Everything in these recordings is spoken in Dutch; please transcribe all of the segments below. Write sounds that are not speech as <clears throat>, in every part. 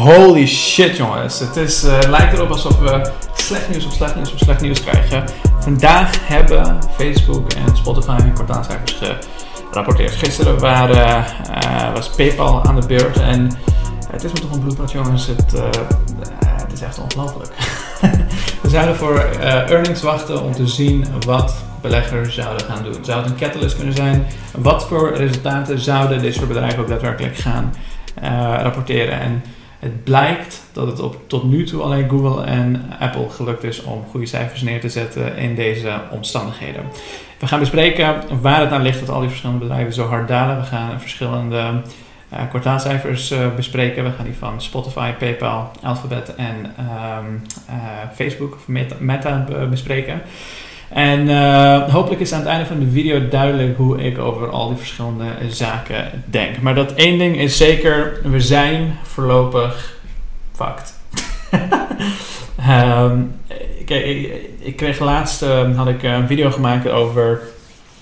Holy shit jongens, het, is, uh, lijkt erop alsof we slecht nieuws op slecht nieuws op slecht nieuws krijgen. Vandaag hebben Facebook en Spotify hun kwartaalcijfers gerapporteerd. Gisteren waren, uh, was PayPal aan de beurt en het is me toch een bloedbad jongens, het, uh, het is echt ongelooflijk. <laughs> we zouden voor earnings wachten om te zien wat beleggers zouden gaan doen. Zou het een catalyst kunnen zijn? Wat voor resultaten zouden deze bedrijven ook daadwerkelijk gaan rapporteren? En het blijkt dat het op, tot nu toe alleen Google en Apple gelukt is om goede cijfers neer te zetten in deze omstandigheden. We gaan bespreken waar het aan ligt dat al die verschillende bedrijven zo hard dalen. We gaan verschillende uh, kwartaalcijfers uh, bespreken. We gaan die van Spotify, PayPal, Alphabet en um, uh, Facebook of Meta bespreken. En uh, hopelijk is aan het einde van de video duidelijk hoe ik over al die verschillende zaken denk. Maar dat één ding is zeker, we zijn voorlopig fucked. um, <laughs> kijk, ik, ik, kreeg laatst, uh, had ik een video gemaakt over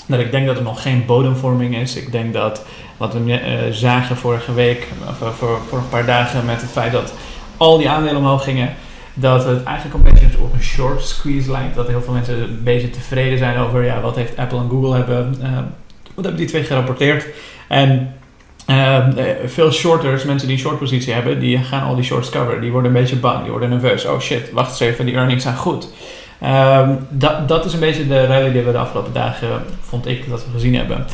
dat ik denk dat er nog geen bodemvorming is. Ik denk dat wat we uh, zagen vorige week, of voor, voor een paar dagen met het feit dat al die aandelen omhoog gingen dat het eigenlijk een beetje op een short squeeze lijkt. Dat heel veel mensen een beetje tevreden zijn over ja, wat heeft Apple en Google hebben, uh, wat hebben die twee gerapporteerd. En uh, veel shorters, mensen die een short positie hebben, die gaan al die shorts coveren. Die worden een beetje bang, die worden nerveus. Oh shit, wacht eens even, die earnings zijn goed. Um, dat, dat is een beetje de rally die we de afgelopen dagen, vond ik, dat we gezien hebben.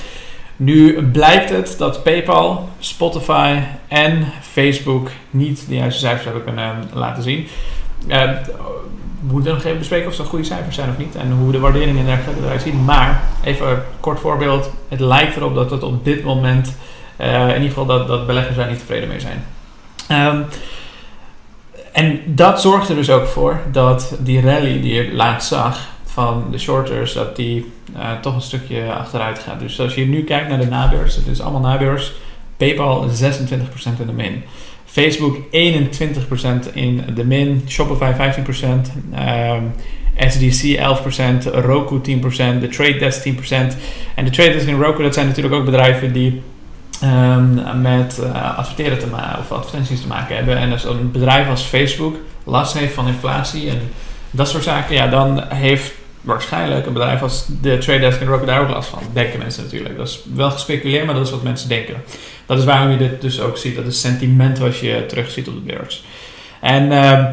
Nu blijkt het dat PayPal, Spotify en Facebook niet de juiste cijfers hebben kunnen laten zien. Uh, we moeten nog even bespreken of ze goede cijfers zijn of niet. En hoe de waarderingen en dergelijke eruit zien. Maar, even een kort voorbeeld. Het lijkt erop dat het op dit moment, uh, in ieder geval dat, dat beleggers daar niet tevreden mee zijn. Um, en dat zorgt er dus ook voor dat die rally die je laatst zag van de shorters, dat die uh, toch een stukje achteruit gaat. Dus als je nu kijkt naar de nabeurs, het is allemaal nabeurs. PayPal 26% in de min. Facebook 21% in de min, Shopify 15%, um, SDC 11%, Roku 10%, de Trade Desk 10%. En de Trade Desk en Roku, dat zijn natuurlijk ook bedrijven die um, met uh, adverteren te maken of advertenties te maken hebben. En als een bedrijf als Facebook last heeft van inflatie en dat soort zaken, ja, dan heeft waarschijnlijk een bedrijf als de Trade Desk en daar ook last van. Denken mensen natuurlijk. Dat is wel gespeculeerd, maar dat is wat mensen denken. Dat is waarom je dit dus ook ziet. Dat is sentiment wat je terugziet op de beurs. En uh,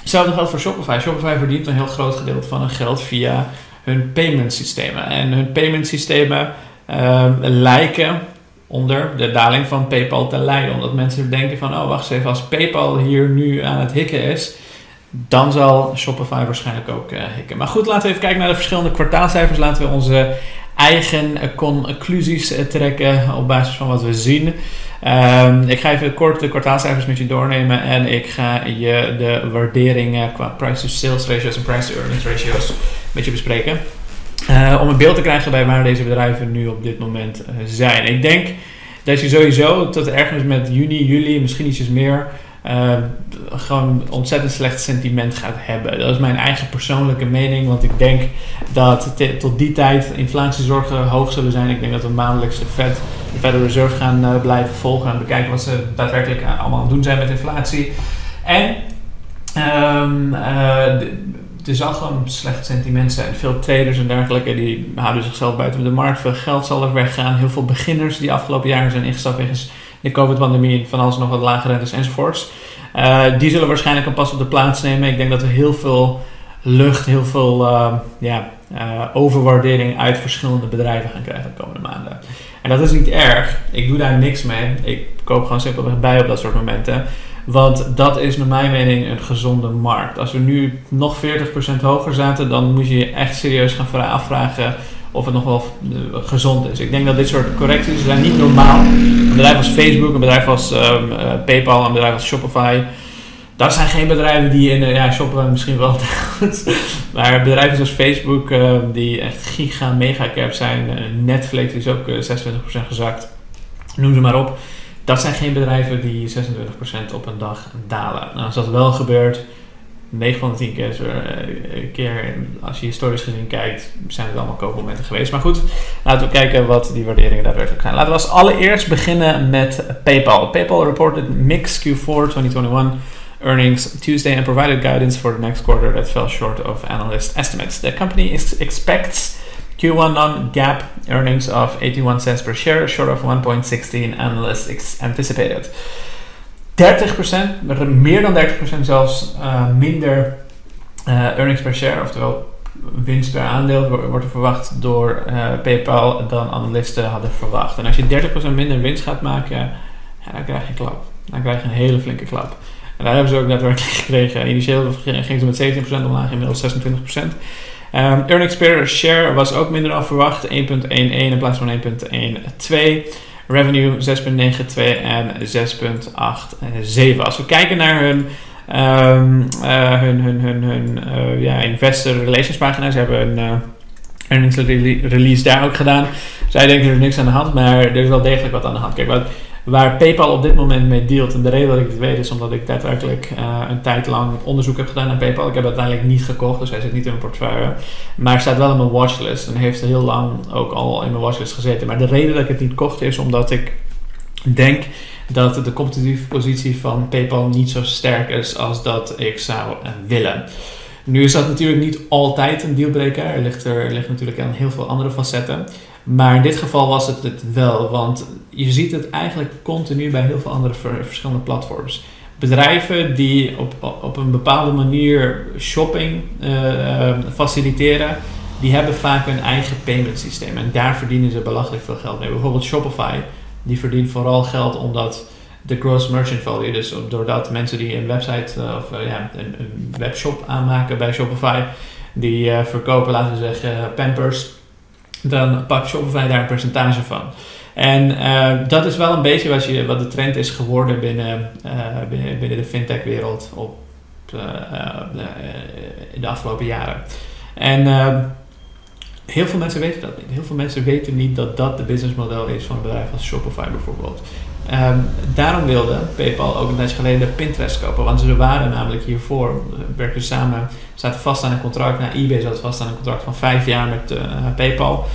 hetzelfde geldt voor Shopify. Shopify verdient een heel groot gedeelte van hun geld via hun payment systemen. En hun payment systemen uh, lijken onder de daling van PayPal te leiden. Omdat mensen denken van, oh wacht eens even, als PayPal hier nu aan het hikken is dan zal Shopify waarschijnlijk ook uh, hikken. Maar goed, laten we even kijken naar de verschillende kwartaalcijfers. Laten we onze eigen conclusies uh, trekken op basis van wat we zien. Um, ik ga even kort de kwartaalcijfers met je doornemen en ik ga je de waarderingen qua price to sales ratios en price to earnings ratios met je bespreken. Om een beeld te krijgen bij waar deze bedrijven nu op dit moment zijn. Ik denk dat je sowieso tot ergens met juni, juli, misschien ietsjes meer uh, gewoon ontzettend slecht sentiment gaat hebben. Dat is mijn eigen persoonlijke mening, want ik denk dat tot die tijd inflatiezorgen hoog zullen zijn. Ik denk dat we maandelijks de Fed, de Federal Reserve gaan uh, blijven volgen en bekijken wat ze daadwerkelijk allemaal aan het doen zijn met inflatie. En um, uh, er zal gewoon slecht sentiment zijn. Veel traders en dergelijke die houden zichzelf buiten de markt. Veel geld zal er weggaan. Heel veel beginners die afgelopen jaren zijn ingestapt wegens de COVID-pandemie, van alles nog wat lagere rentes enzovoorts. Uh, die zullen waarschijnlijk een pas op de plaats nemen. Ik denk dat we heel veel lucht, heel veel uh, ja, uh, overwaardering uit verschillende bedrijven gaan krijgen de komende maanden. En dat is niet erg. Ik doe daar niks mee. Ik koop gewoon simpelweg bij op dat soort momenten. Want dat is naar mijn mening een gezonde markt. Als we nu nog 40% hoger zaten, dan moet je je echt serieus gaan afvragen of het nog wel eh, gezond is. Ik denk dat dit soort correcties zijn niet normaal. Een bedrijf als Facebook, een bedrijf als um, uh, PayPal, een bedrijf als Shopify. Dat zijn geen bedrijven die in, uh, ja, Shopify misschien wel <laughs> maar bedrijven zoals Facebook, uh, die echt giga, mega cap zijn. Netflix is ook 26% gezakt. Noem ze maar op. Dat zijn geen bedrijven die 26% op een dag dalen. Nou, als dat wel gebeurt, 9 van de 10 keer, uh, keer, als je historisch gezien kijkt, zijn het allemaal koopmomenten geweest. Maar goed, laten we kijken wat die waarderingen daadwerkelijk zijn. Laten we als allereerst beginnen met PayPal. PayPal reported mixed Q4 2021 earnings Tuesday and provided guidance for the next quarter that fell short of analyst estimates. The company expects Q1 non-GAAP earnings of 81 cents per share, short of 1.16 analysts anticipated. 30%, meer dan 30% zelfs uh, minder uh, earnings per share, oftewel winst per aandeel, wordt er verwacht door uh, PayPal dan analisten hadden verwacht. En als je 30% minder winst gaat maken, ja, dan krijg je een klap. Dan krijg je een hele flinke klap. En daar hebben ze ook daadwerkelijk <laughs> gekregen. Initieel ging ze met 17% omlaag, inmiddels 26%. Um, earnings per share was ook minder dan verwacht, 1.11 in plaats van 1.12. Revenue 6.92 en 6.87. Als we kijken naar hun, um, uh, hun, hun, hun, uh, ja, investor relations pagina, ze hebben een uh, earnings release daar ook gedaan. Zij denken er niks aan de hand, maar er is wel degelijk wat aan de hand. Kijk, wat, Waar PayPal op dit moment mee dealt, en de reden dat ik het weet is omdat ik daadwerkelijk uh, een tijd lang onderzoek heb gedaan naar PayPal. Ik heb het uiteindelijk niet gekocht, dus hij zit niet in mijn portefeuille. Maar staat wel in mijn watchlist en heeft heel lang ook al in mijn watchlist gezeten. Maar de reden dat ik het niet kocht is omdat ik denk dat de competitieve positie van PayPal niet zo sterk is als dat ik zou willen. Nu is dat natuurlijk niet altijd een dealbreaker. Er ligt, er, ligt natuurlijk aan heel veel andere facetten. Maar in dit geval was het het wel, want je ziet het eigenlijk continu bij heel veel andere verschillende platforms. Bedrijven die op, op een bepaalde manier shopping uh, faciliteren, die hebben vaak hun eigen payment systeem. En daar verdienen ze belachelijk veel geld mee. Bijvoorbeeld Shopify, die verdient vooral geld omdat de gross merchant value, dus doordat mensen die een website uh, of uh, ja, een, webshop aanmaken bij Shopify, die verkopen, laten we zeggen, Pampers dan pakt Shopify daar een percentage van. En dat is wel een beetje wat, je, wat de trend is geworden binnen, binnen, binnen, de fintech-wereld op de, de, afgelopen jaren. En heel veel mensen weten dat niet. Heel veel mensen weten niet dat dat de businessmodel is van een bedrijf als Shopify bijvoorbeeld. Um, daarom wilde PayPal ook een tijdje geleden Pinterest kopen. Want ze waren namelijk hiervoor, werken samen, zaten vast aan een contract. Nou, eBay zat vast aan een contract van vijf jaar met uh, PayPal.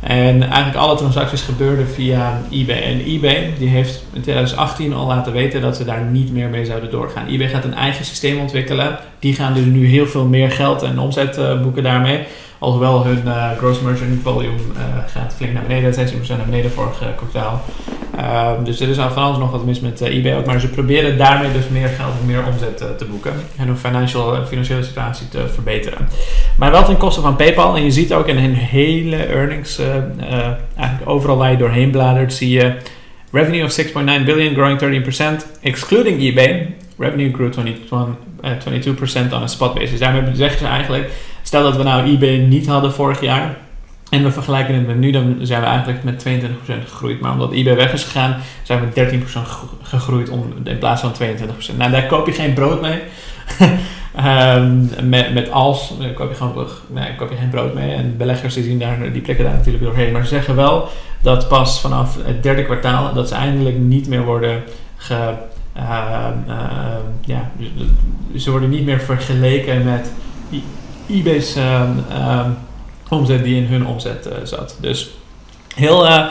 En eigenlijk alle transacties gebeurden via eBay. En eBay die heeft in 2018 al laten weten dat ze daar niet meer mee zouden doorgaan. eBay gaat een eigen systeem ontwikkelen. Die gaan dus nu heel veel meer geld en omzet boeken daarmee. Alhoewel hun uh, gross merchant volume uh, gaat flink naar beneden, 16% naar beneden vorig kwartaal. Uh, dus er is van alles nog wat mis met eBay ook. Maar ze proberen daarmee dus meer geld en meer omzet te boeken. En hun financial, financiële situatie te verbeteren. Maar wel ten koste van PayPal. En je ziet ook in hun hele earnings, eigenlijk overal waar je doorheen bladert, zie je revenue of 6.9 billion growing 13%. Excluding eBay, revenue grew 21, 22% on a spot basis. Daarmee zeggen ze eigenlijk Stel dat we nou eBay niet hadden vorig jaar. En we vergelijken het met nu, dan zijn we eigenlijk met 22% gegroeid. Maar omdat eBay weg is gegaan, zijn we met 13% gegroeid om, in plaats van 22%. Nou, daar koop je geen brood mee. um, <laughs> met, met als koop je, gewoon, nee, koop je geen brood mee. En beleggers die, zien daar, die prikken daar natuurlijk doorheen. Maar ze zeggen wel dat pas vanaf het derde kwartaal dat ze eindelijk niet meer worden uh, uh, ja, ze worden niet meer vergeleken met eBay's um, omzet die in hun omzet uh, zat. Dus heel uh,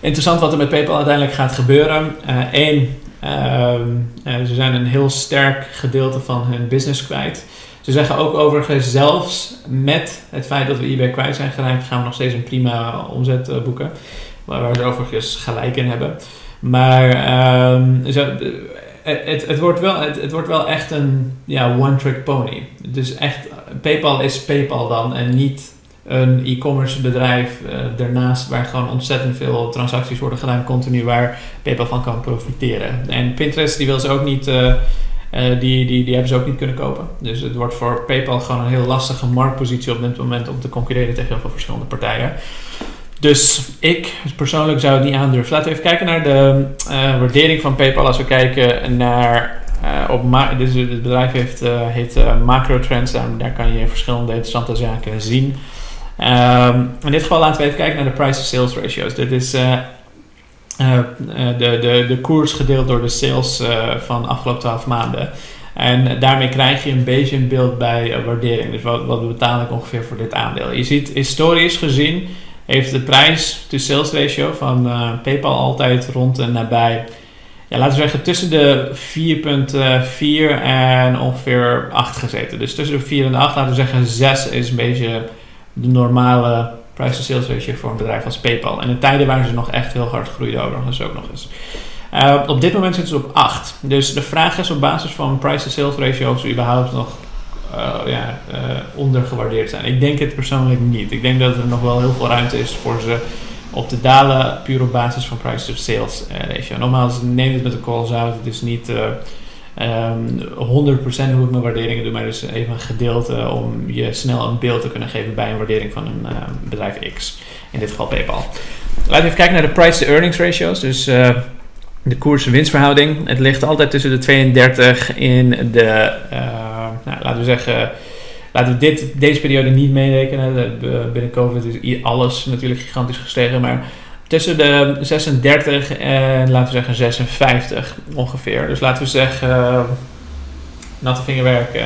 interessant wat er met PayPal uiteindelijk gaat gebeuren. Eén, ehm, ze zijn een heel sterk gedeelte van hun business kwijt. Ze zeggen ook overigens, zelfs met het feit dat we eBay kwijt zijn geraakt, gaan we nog steeds een prima omzet boeken. Waar, we overigens gelijk in hebben. Maar het, het, wordt wel, het, het, wordt wel echt een ja, one-trick pony. Dus echt, PayPal is PayPal dan en niet een e-commerce bedrijf uh, daarnaast waar gewoon ontzettend veel transacties worden gedaan continu waar PayPal van kan profiteren. En Pinterest die wil ze ook niet, uh, uh, die, die, die hebben ze ook niet kunnen kopen. Dus het wordt voor PayPal gewoon een heel lastige marktpositie op dit moment om te concurreren tegen heel veel verschillende partijen. Dus ik persoonlijk zou het niet aandurven. Laten we even kijken naar de waardering van PayPal. Als we kijken naar. Uh, op dus het bedrijf heeft, uh, heet Macro Trends. Daar, daar, kan je verschillende interessante zaken zien. Um, in dit geval laten we even kijken naar de price-to-sales ratios. Dit is de, de, de koers gedeeld door de sales van de afgelopen 12 maanden. En daarmee krijg je een beetje een beeld bij waardering. Dus wat, wat betaal ik ongeveer voor dit aandeel? Je ziet historisch gezien heeft de prijs to sales ratio van PayPal altijd rond en nabij ja, laten we zeggen tussen de 4.4 en ongeveer 8 gezeten. Dus tussen de 4 en de 8, laten we zeggen 6 is een beetje de normale price to sales ratio voor een bedrijf als PayPal. En in tijden waren ze nog echt heel hard groeiden overigens ook nog eens. Uh, op dit moment zitten ze op 8. Dus de vraag is op basis van price to sales ratio of ze überhaupt nog uh, ja, uh, ondergewaardeerd zijn. Ik denk het persoonlijk niet. Ik denk dat er nog wel heel veel ruimte is voor ze op te dalen, puur op basis van price to sales ratio. Nogmaals, neem het met een call zout. Het is niet um, 100% hoe ik mijn waarderingen doe, maar is even een gedeelte om je snel een beeld te kunnen geven bij een waardering van een bedrijf X. In dit geval PayPal. Laten we even kijken naar de price to earnings ratios. Dus de koers-winstverhouding. Het ligt altijd tussen de 32 in de, nou, laten we zeggen, laten we dit, deze periode niet meerekenen. Binnen COVID is alles natuurlijk gigantisch gestegen, maar tussen de 36 en laten we zeggen 56 ongeveer. Dus laten we zeggen, uh, natte vingerwerk, uh,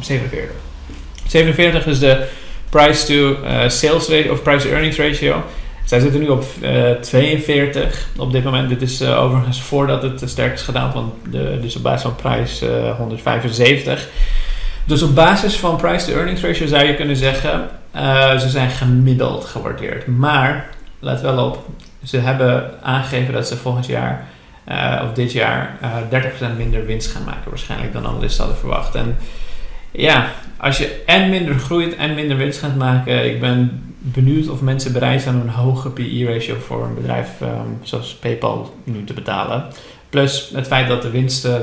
47. 47 is de price to sales ratio of price earnings ratio. Zij zitten nu op uh, eh, 42 op dit moment. Dit is overigens voordat het sterk is gedaan, want de, dus op basis van prijs uh, eh, 175. Dus op basis van price to earnings ratio zou je kunnen zeggen, ze zijn gemiddeld gewaardeerd. Maar, let wel op, ze hebben aangegeven dat ze volgend jaar, of dit jaar, 30% minder winst gaan maken waarschijnlijk dan analisten hadden verwacht. En ja, als je en minder groeit en minder winst gaat maken, ik ben benieuwd of mensen bereid zijn om een hoge PE-ratio voor een bedrijf um, zoals PayPal nu te betalen. Plus het feit dat de winst uh,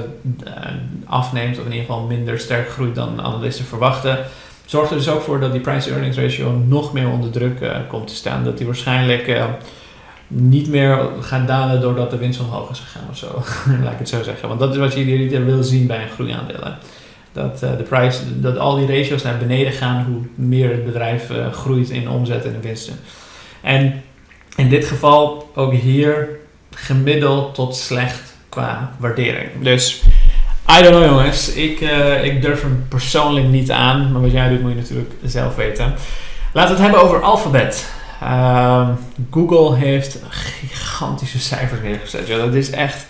afneemt, of in ieder geval minder sterk groeit dan analisten verwachten, zorgt er dus ook voor dat die price-earnings ratio nog meer onder druk uh, komt te staan. Dat die waarschijnlijk uh, niet meer gaat dalen doordat de winst omhoog is gegaan of zo. <laughs> Laat ik het zo zeggen. Want dat is wat je hier wil zien bij een groeiaandelen dat, de price, dat al die ratios naar beneden gaan hoe meer het bedrijf groeit in omzet en in winsten. En in dit geval ook hier gemiddeld tot slecht qua waardering. Dus I don't know jongens, ik, uh, ik durf hem persoonlijk niet aan, maar wat jij doet moet je natuurlijk zelf weten. Laten we het hebben over Alphabet. Uh, Google heeft gigantische cijfers neergezet. Ja, dat is echt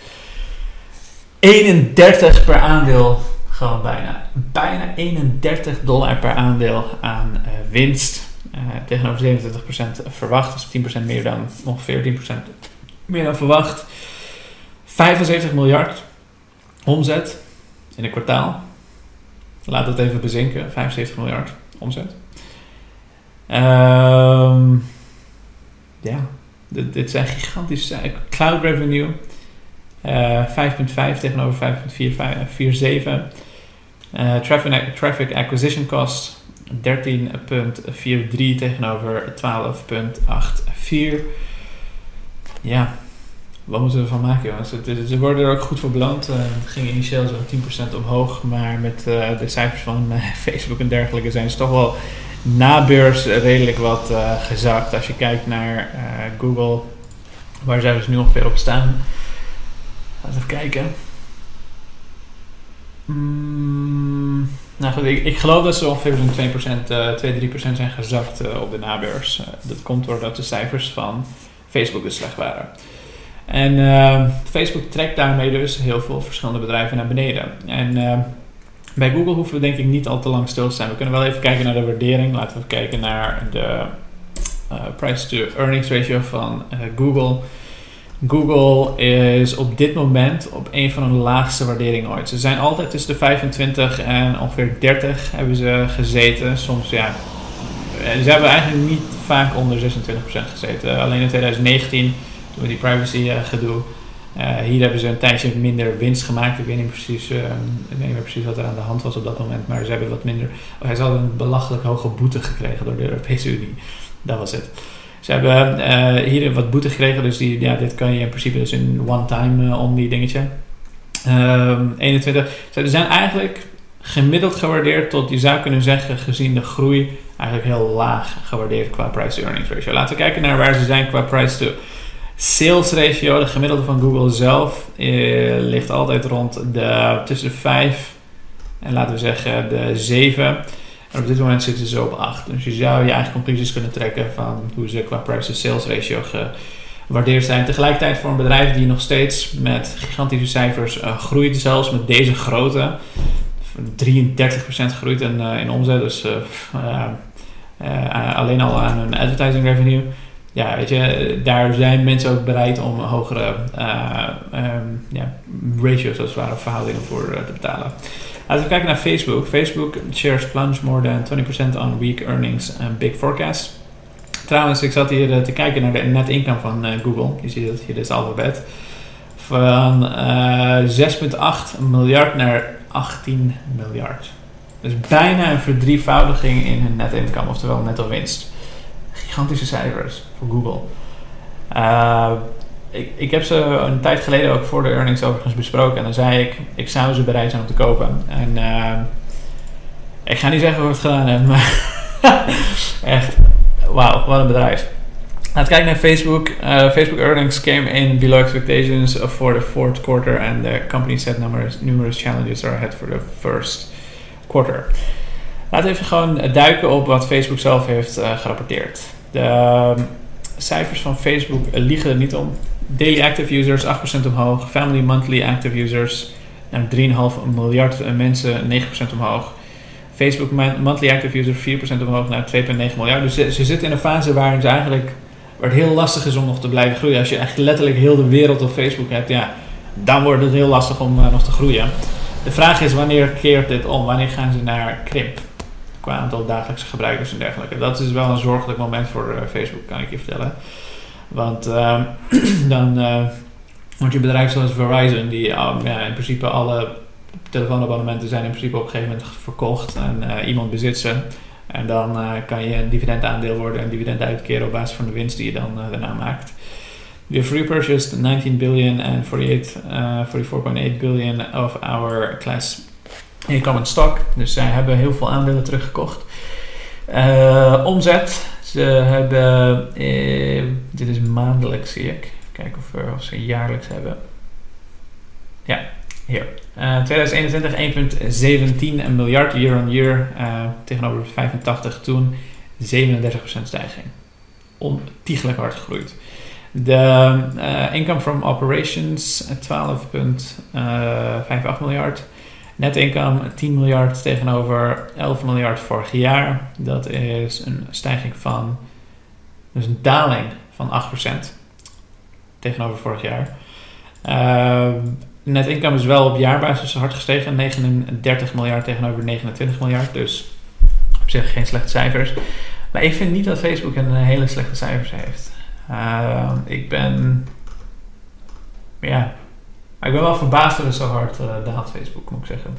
31 per aandeel gewoon bijna, bijna 31 dollar per aandeel aan uh, winst. Uh, tegenover 27% verwacht, dus 10% meer dan, ongeveer 10% meer dan verwacht. 75 miljard omzet in een kwartaal. Laat het even bezinken, 75 miljard omzet. Um, ja, dit, dit zijn gigantische cloud revenue. Uh, 5,5 tegenover 5,47. Uh, traffic, traffic acquisition cost 13,43 tegenover 12,84. Ja, wat moeten we ervan maken, jongens? Ze worden er ook goed voor beland. Uh, het ging initieel zo'n 10% omhoog, maar met uh, de cijfers van uh, <laughs> Facebook en dergelijke zijn ze toch wel na beurs redelijk wat gezakt. Als je kijkt naar Google, waar zij dus nu ongeveer op staan. Laten we even kijken. Mm, nou goed, ik, ik, geloof dat ze ongeveer zo'n 2%, uh, 2-3% zijn gezakt op de nabeurs. Dat komt doordat de cijfers van Facebook dus slecht waren. En uh, Facebook trekt daarmee dus heel veel verschillende bedrijven naar beneden. En uh, bij Google hoeven we denk ik niet al te lang stil te zijn. We kunnen wel even kijken naar de waardering. Laten we even kijken naar de uh, price to earnings ratio van Google. Google is op dit moment op een van de laagste waarderingen ooit. Ze zijn altijd tussen de 25 en ongeveer 30 hebben ze gezeten. Soms ja, eh, ze hebben eigenlijk niet vaak onder 26% gezeten. Alleen in 2019, we die privacy uh, gedoe, uh, hier hebben ze een tijdje minder winst gemaakt. Ik weet niet precies, uh, ik weet niet precies wat er aan de hand was op dat moment, maar ze hebben wat minder. Oh, ze hadden een belachelijk hoge boete gekregen door de Europese <laughs> Unie. Dat was het. Ze hebben hier wat boete gekregen, dus die, ja, dit kan je in principe dus in one-time uh, only dingetje. Um, 21. Ze zijn eigenlijk gemiddeld gewaardeerd tot, je zou kunnen zeggen, gezien de groei, eigenlijk heel laag gewaardeerd qua price-to-earnings ratio. Laten we kijken naar waar ze zijn qua price-to-sales ratio. De gemiddelde van Google zelf uh, ligt altijd rond de, tussen de 5 En laten we zeggen de 7. En op dit moment zitten ze op 8. Dus je zou je eigen conclusies kunnen trekken van hoe ze qua price-to-sales ratio gewaardeerd zijn. Tegelijkertijd voor een bedrijf die nog steeds met gigantische cijfers uh, groeit, zelfs met deze grootte. 33% groeit in, uh, in omzet. Dus uh, alleen al aan hun advertising revenue. Ja, weet je, daar zijn mensen ook bereid om hogere um, ja, ratios, als het ware, verhoudingen voor te betalen. Laten we kijken naar Facebook. Facebook shares plunge more than 20% on weak earnings and big forecast. Trouwens, ik zat hier te kijken naar de net income van Google. Je ziet het hier, dit alfabet. Van 6,8 miljard naar 18 miljard. Dus bijna een verdrievoudiging in hun net income, oftewel netto winst. Gigantische cijfers voor Google. Uh, ik, ik heb ze een tijd geleden ook voor de earnings overigens besproken. En dan zei ik, ik zou ze bereid zijn om te kopen. En uh, ik ga niet zeggen hoe ik het gedaan heb, maar <laughs> echt, wauw, wat een bedrijf. Laten we kijken naar Facebook. Uh, Facebook earnings came in below expectations for the fourth quarter. And the company set numerous, numerous challenges are ahead for the first quarter. Laten we even gewoon duiken op wat Facebook zelf heeft uh, gerapporteerd. De uh, cijfers van Facebook liegen er niet om. Daily active users 8% omhoog. Family monthly active users naar 3,5 miljard mensen 9% omhoog. Facebook monthly active users 4% omhoog naar 2,9 miljard. Dus ze, ze zitten in een fase waarin ze eigenlijk waar het heel lastig is om nog te blijven groeien. Als je echt letterlijk heel de wereld op Facebook hebt, ja, dan wordt het heel lastig om uh, nog te groeien. De vraag is wanneer keert dit om? Wanneer gaan ze naar krimp? Qua aantal dagelijkse gebruikers en dergelijke. Dat is wel een zorgelijk moment voor uh, Facebook, kan ik je vertellen. Want uh, <clears throat> dan uh, wordt je bedrijf zoals Verizon, die in principe alle telefoonabonnementen zijn in principe op een gegeven moment verkocht en iemand bezit ze. En dan kan je een dividendaandeel worden en dividend uitkeren op basis van de winst die je dan daarna maakt. We have repurchased 19 billion and 48, uh, 44.8 billion of our class A common stock. Dus zij hebben heel veel aandelen teruggekocht. Uh, omzet. Ze hebben, dit is maandelijks zie ik. Kijken of, of ze jaarlijks hebben. Ja, hier. Uh, 2021 1,17 miljard year on year tegenover 85 toen 37% stijging. Ontiegelijk hard gegroeid. De income from operations 12,58 miljard. Net income 10 miljard tegenover 11 miljard vorig jaar. Dat is een stijging van, dus een daling van 8% tegenover vorig jaar. Uh, net income is wel op jaarbasis hard gestegen. 39 miljard tegenover 29 miljard. Dus op zich geen slechte cijfers. Maar ik vind niet dat Facebook een hele slechte cijfers heeft. Uh, ik ben... Ja... Ik ben wel verbaasd dat het zo hard uh, daalt, Facebook, moet ik zeggen.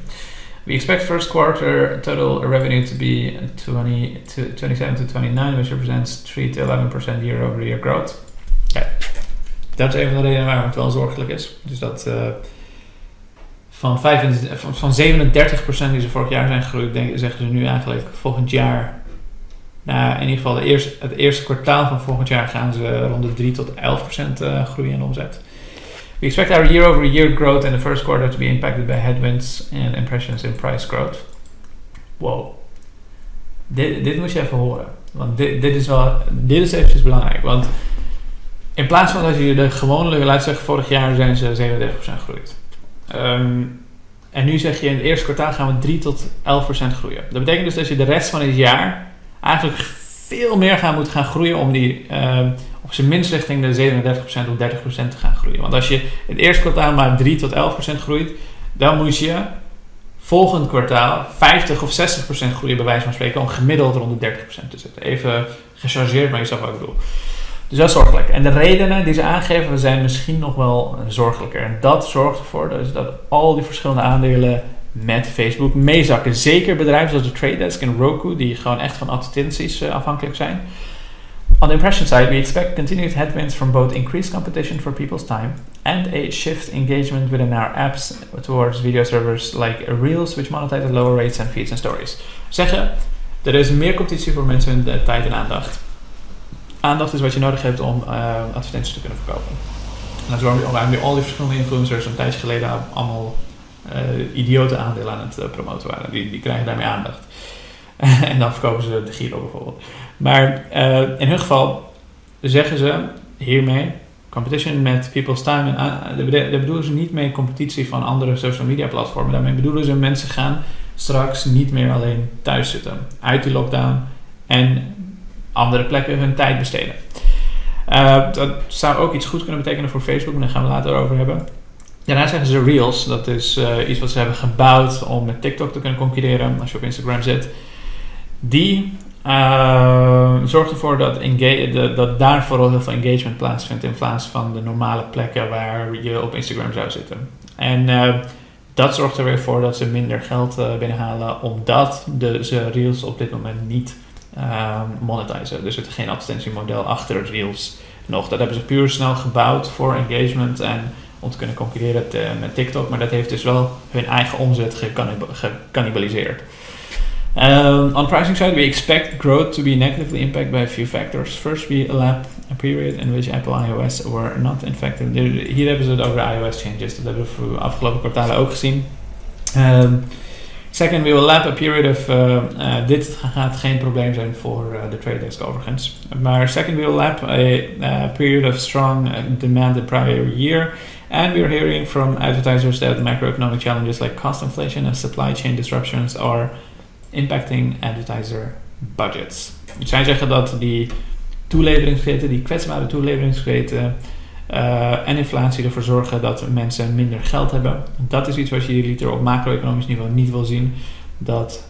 We expect first quarter total revenue to be 20, 27 to 29, which represents 3 to 11% year-over-year growth. Dat is een van de redenen waarom het wel zorgelijk is. Dus dat uh, van, 35, van, van 37% die ze vorig jaar zijn gegroeid, zeggen ze nu eigenlijk volgend jaar. Nou, in ieder geval eerste, het eerste kwartaal van volgend jaar gaan ze rond de 3 tot 11% uh, groeien in omzet. We expect our year-over-year -year growth in the first quarter to be impacted by headwinds and impressions in price growth. Wow. Dit, dit moet je even horen. Want dit, dit is wel, dit is eventjes belangrijk. Want in plaats van dat je de gewone, laat zeggen, vorig jaar zijn ze 37% gegroeid. Um, en nu zeg je in het eerste kwartaal gaan we 3 tot 11% groeien. Dat betekent dus dat je de rest van het jaar eigenlijk veel meer gaan moeten gaan groeien om die uh, op zijn minst richting de 37% of 30% te gaan groeien. Want als je het eerste kwartaal maar 3 tot 11% groeit, dan moet je volgend kwartaal 50 of 60% groeien bij wijze van spreken om gemiddeld rond de 30% te zitten. Even gechargeerd, maar je snapt wat ik bedoel. Dus dat is zorgelijk. En de redenen die ze aangeven zijn misschien nog wel zorgelijker. En dat zorgt ervoor dus dat al die verschillende aandelen met Facebook meezakken. Zeker bedrijven zoals de Trade Desk en Roku, die gewoon echt van advertenties uh, afhankelijk zijn. On the impression side, we expect continued headwinds from both increased competition for people's time and a shift engagement within our apps towards video servers like Reels, which monetize at lower rates and feeds and stories. Zeggen, er is meer competitie voor mensen hun tijd en aandacht aandacht is wat je nodig hebt om uh, advertenties te kunnen verkopen. En dat is waarom, nu al die verschillende influencers een tijdje geleden allemaal idiote aandelen aan het promoten waren. Die, die krijgen daarmee aandacht. <laughs> en dan verkopen ze de Giro bijvoorbeeld. Maar in hun geval zeggen ze hiermee competition met people's time. En daar bedoelen ze niet mee competitie van andere social media platformen. Daarmee bedoelen ze mensen gaan straks niet meer alleen thuis zitten. Uit die lockdown en andere plekken hun tijd besteden. Dat zou ook iets goed kunnen betekenen voor Facebook, maar daar gaan we later over hebben. Daarna zeggen ze Reels. Dat is uh, iets wat ze hebben gebouwd om met TikTok te kunnen concurreren als je op Instagram zit. Die uh, zorgt ervoor dat, de, dat daar vooral heel veel engagement plaatsvindt in plaats van de normale plekken waar je op Instagram zou zitten. En uh, dat zorgt er weer voor dat ze minder geld binnenhalen, omdat de, ze Reels op dit moment niet monetizen. Er zit geen advertentiemodel achter Reels nog. Dat hebben ze puur snel gebouwd voor engagement en om te kunnen concurreren met TikTok, maar dat heeft dus wel hun eigen omzet gecannibaliseerd. Um, on pricing side, we expect growth to be negatively impacted by a few factors. First, we lap a period in which Apple iOS were not infected. Hier hebben ze het over de iOS changes. Dat hebben we afgelopen kwartalen ook gezien. Um, second, we will lap a period of... Uh, uh, dit gaat geen probleem zijn voor uh, de trade desk overigens. Maar second, we will lap a period of strong demand the prior year. And we're hearing from advertisers that macroeconomic challenges like cost inflation and supply chain disruptions are impacting advertiser budgets. Zij zeggen dat die toeleveringsketen, die kwetsbare toeleveringsketen uh, en inflatie ervoor zorgen dat mensen minder geld hebben. Dat is iets wat je liter op macro-economisch niveau niet wil zien. Dat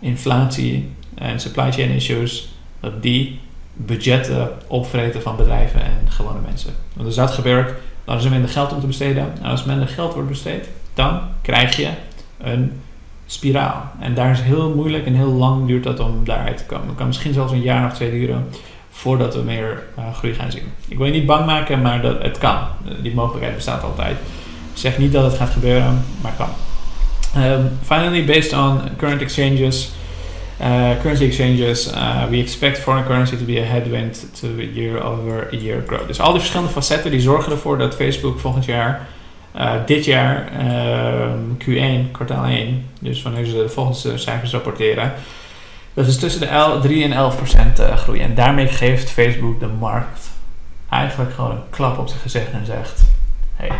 inflatie en supply chain issues, dat die budgetten opvreten van bedrijven en gewone mensen. Want als dat gebeurt, dan is er minder geld om te besteden. En als minder geld wordt besteed, dan krijg je een spiraal. En daar is heel moeilijk en heel lang duurt dat om daaruit te komen. Het kan misschien zelfs een jaar of twee duren voordat we meer uh, groei gaan zien. Ik wil je niet bang maken, maar dat, het kan. Die mogelijkheid bestaat altijd. Ik zeg niet dat het gaat gebeuren, maar kan. Um, finally, based on current exchanges, currency exchanges, uh, we expect foreign currency to be a headwind to year over year growth. Dus al die verschillende facetten die zorgen ervoor dat Facebook volgend jaar uh, dit jaar uh, Q1, kwartaal 1, dus wanneer ze de volgende cijfers rapporteren, dat is tussen de 3 en 11 procent uh, groei. En daarmee geeft Facebook de markt eigenlijk gewoon een klap op zich gezegd en zegt: hey,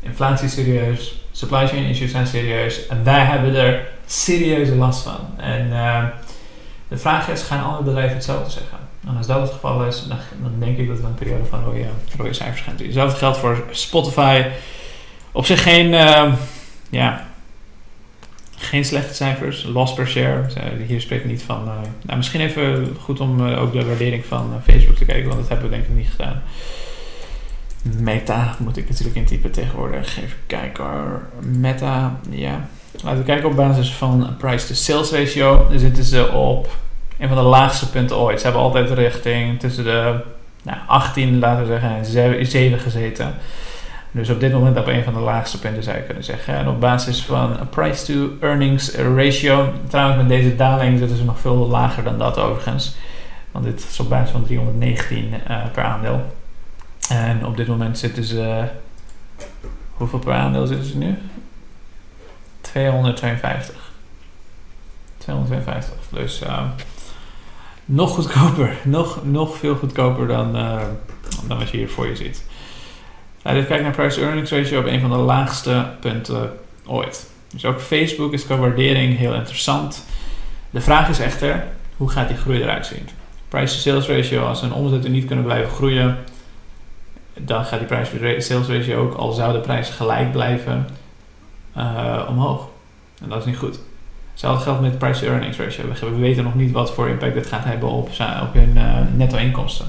inflatie is serieus, supply chain issues zijn serieus en wij hebben er serieuze last van. En uh, de vraag is: gaan andere bedrijven hetzelfde zeggen? En als dat het geval is, dan, denk ik dat we een periode van rode, rode cijfers gaan zien. Hetzelfde geldt voor Spotify op zich geen, uh, ja, geen slechte cijfers. Loss per share. Hier spreek ik niet van. Uh, nou, misschien even goed om uh, ook de waardering van Facebook te kijken, want dat hebben we denk ik niet gedaan. Meta moet ik natuurlijk intypen tegenwoordig. Even kijken. Meta, ja. Laten we kijken op basis van price to sales ratio. Dan zitten ze op een van de laagste punten ooit. Ze hebben altijd richting tussen de nou, 18, laten we zeggen, en 7 gezeten. Dus op dit moment op een van de laagste punten zou je kunnen zeggen. En op basis van price to earnings ratio, trouwens met deze daling zitten ze nog veel lager dan dat overigens. Want dit is op basis van 319 uh, eh, per aandeel. En op dit moment zitten ze. Hoeveel per aandeel zitten ze nu? 252. 252. Dus uh, nog goedkoper. <laughs> Nog, nog veel goedkoper dan, uh, dan wat je hier voor je ziet. Nou, dit kijkt naar price earnings ratio op een van de laagste punten ooit. Dus ook Facebook is qua waardering heel interessant. De vraag is echter, hoe gaat die groei eruit zien? Price to sales ratio, als hun omzetten niet kunnen blijven groeien, dan gaat die price to sales ratio ook, al zouden de prijzen gelijk blijven, uh, omhoog. En dat is niet goed. Hetzelfde geldt met price to earnings ratio. We weten nog niet wat voor impact dit gaat hebben op, op hun uh, netto inkomsten.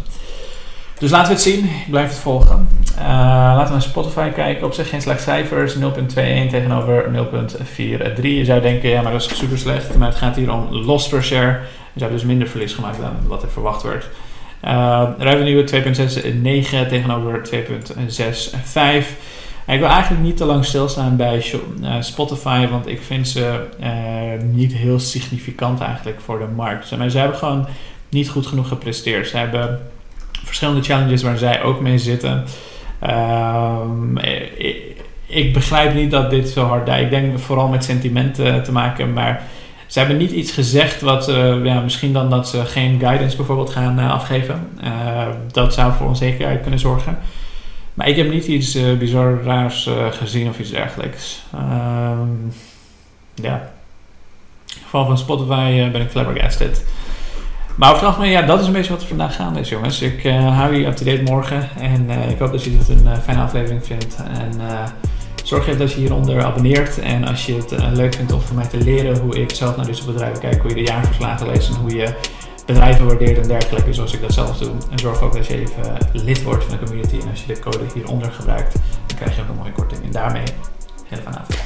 Dus laten we het zien. Ik blijf het volgen. Uh, laten we naar Spotify kijken. Op zich geen slecht cijfers. 0.21 tegenover 0.43. Je zou denken, ja, maar dat is super slecht. Maar het gaat hier om loss per share. Je zou dus minder verlies gemaakt dan wat er verwacht werd. Uh, revenue 2.69 tegenover 2.65. Ik wil eigenlijk niet te lang stilstaan bij uh, Spotify, want ik vind ze uh, niet heel significant eigenlijk voor de markt. Maar ze hebben gewoon niet goed genoeg gepresteerd. Ze hebben verschillende challenges waar zij ook mee zitten. Um, ik begrijp niet dat dit zo hard... Ik denk vooral met sentimenten te maken, maar... Ze hebben niet iets gezegd wat, ja, misschien dan dat ze geen guidance bijvoorbeeld gaan afgeven. Dat zou voor onzekerheid kunnen zorgen. Maar ik heb niet iets bizar raars gezien of iets dergelijks. Um, ja. In het geval van Spotify ben ik flabbergasted. Maar over het ja, dat is een beetje wat er vandaag gaande is, jongens. Ik hou je up-to-date morgen. En ik hoop dat je het een fijne aflevering vindt. En Zorg even dat je hieronder abonneert. En als je het uh, leuk vindt om van mij te leren hoe ik zelf naar deze bedrijven kijk, hoe je de jaarverslagen leest en hoe je bedrijven waardeert en dergelijke, zoals ik dat zelf doe. En zorg ook dat je even lid wordt van de community. En als je de code hieronder gebruikt, dan krijg je ook een mooie korting. En daarmee, hele fijne avond.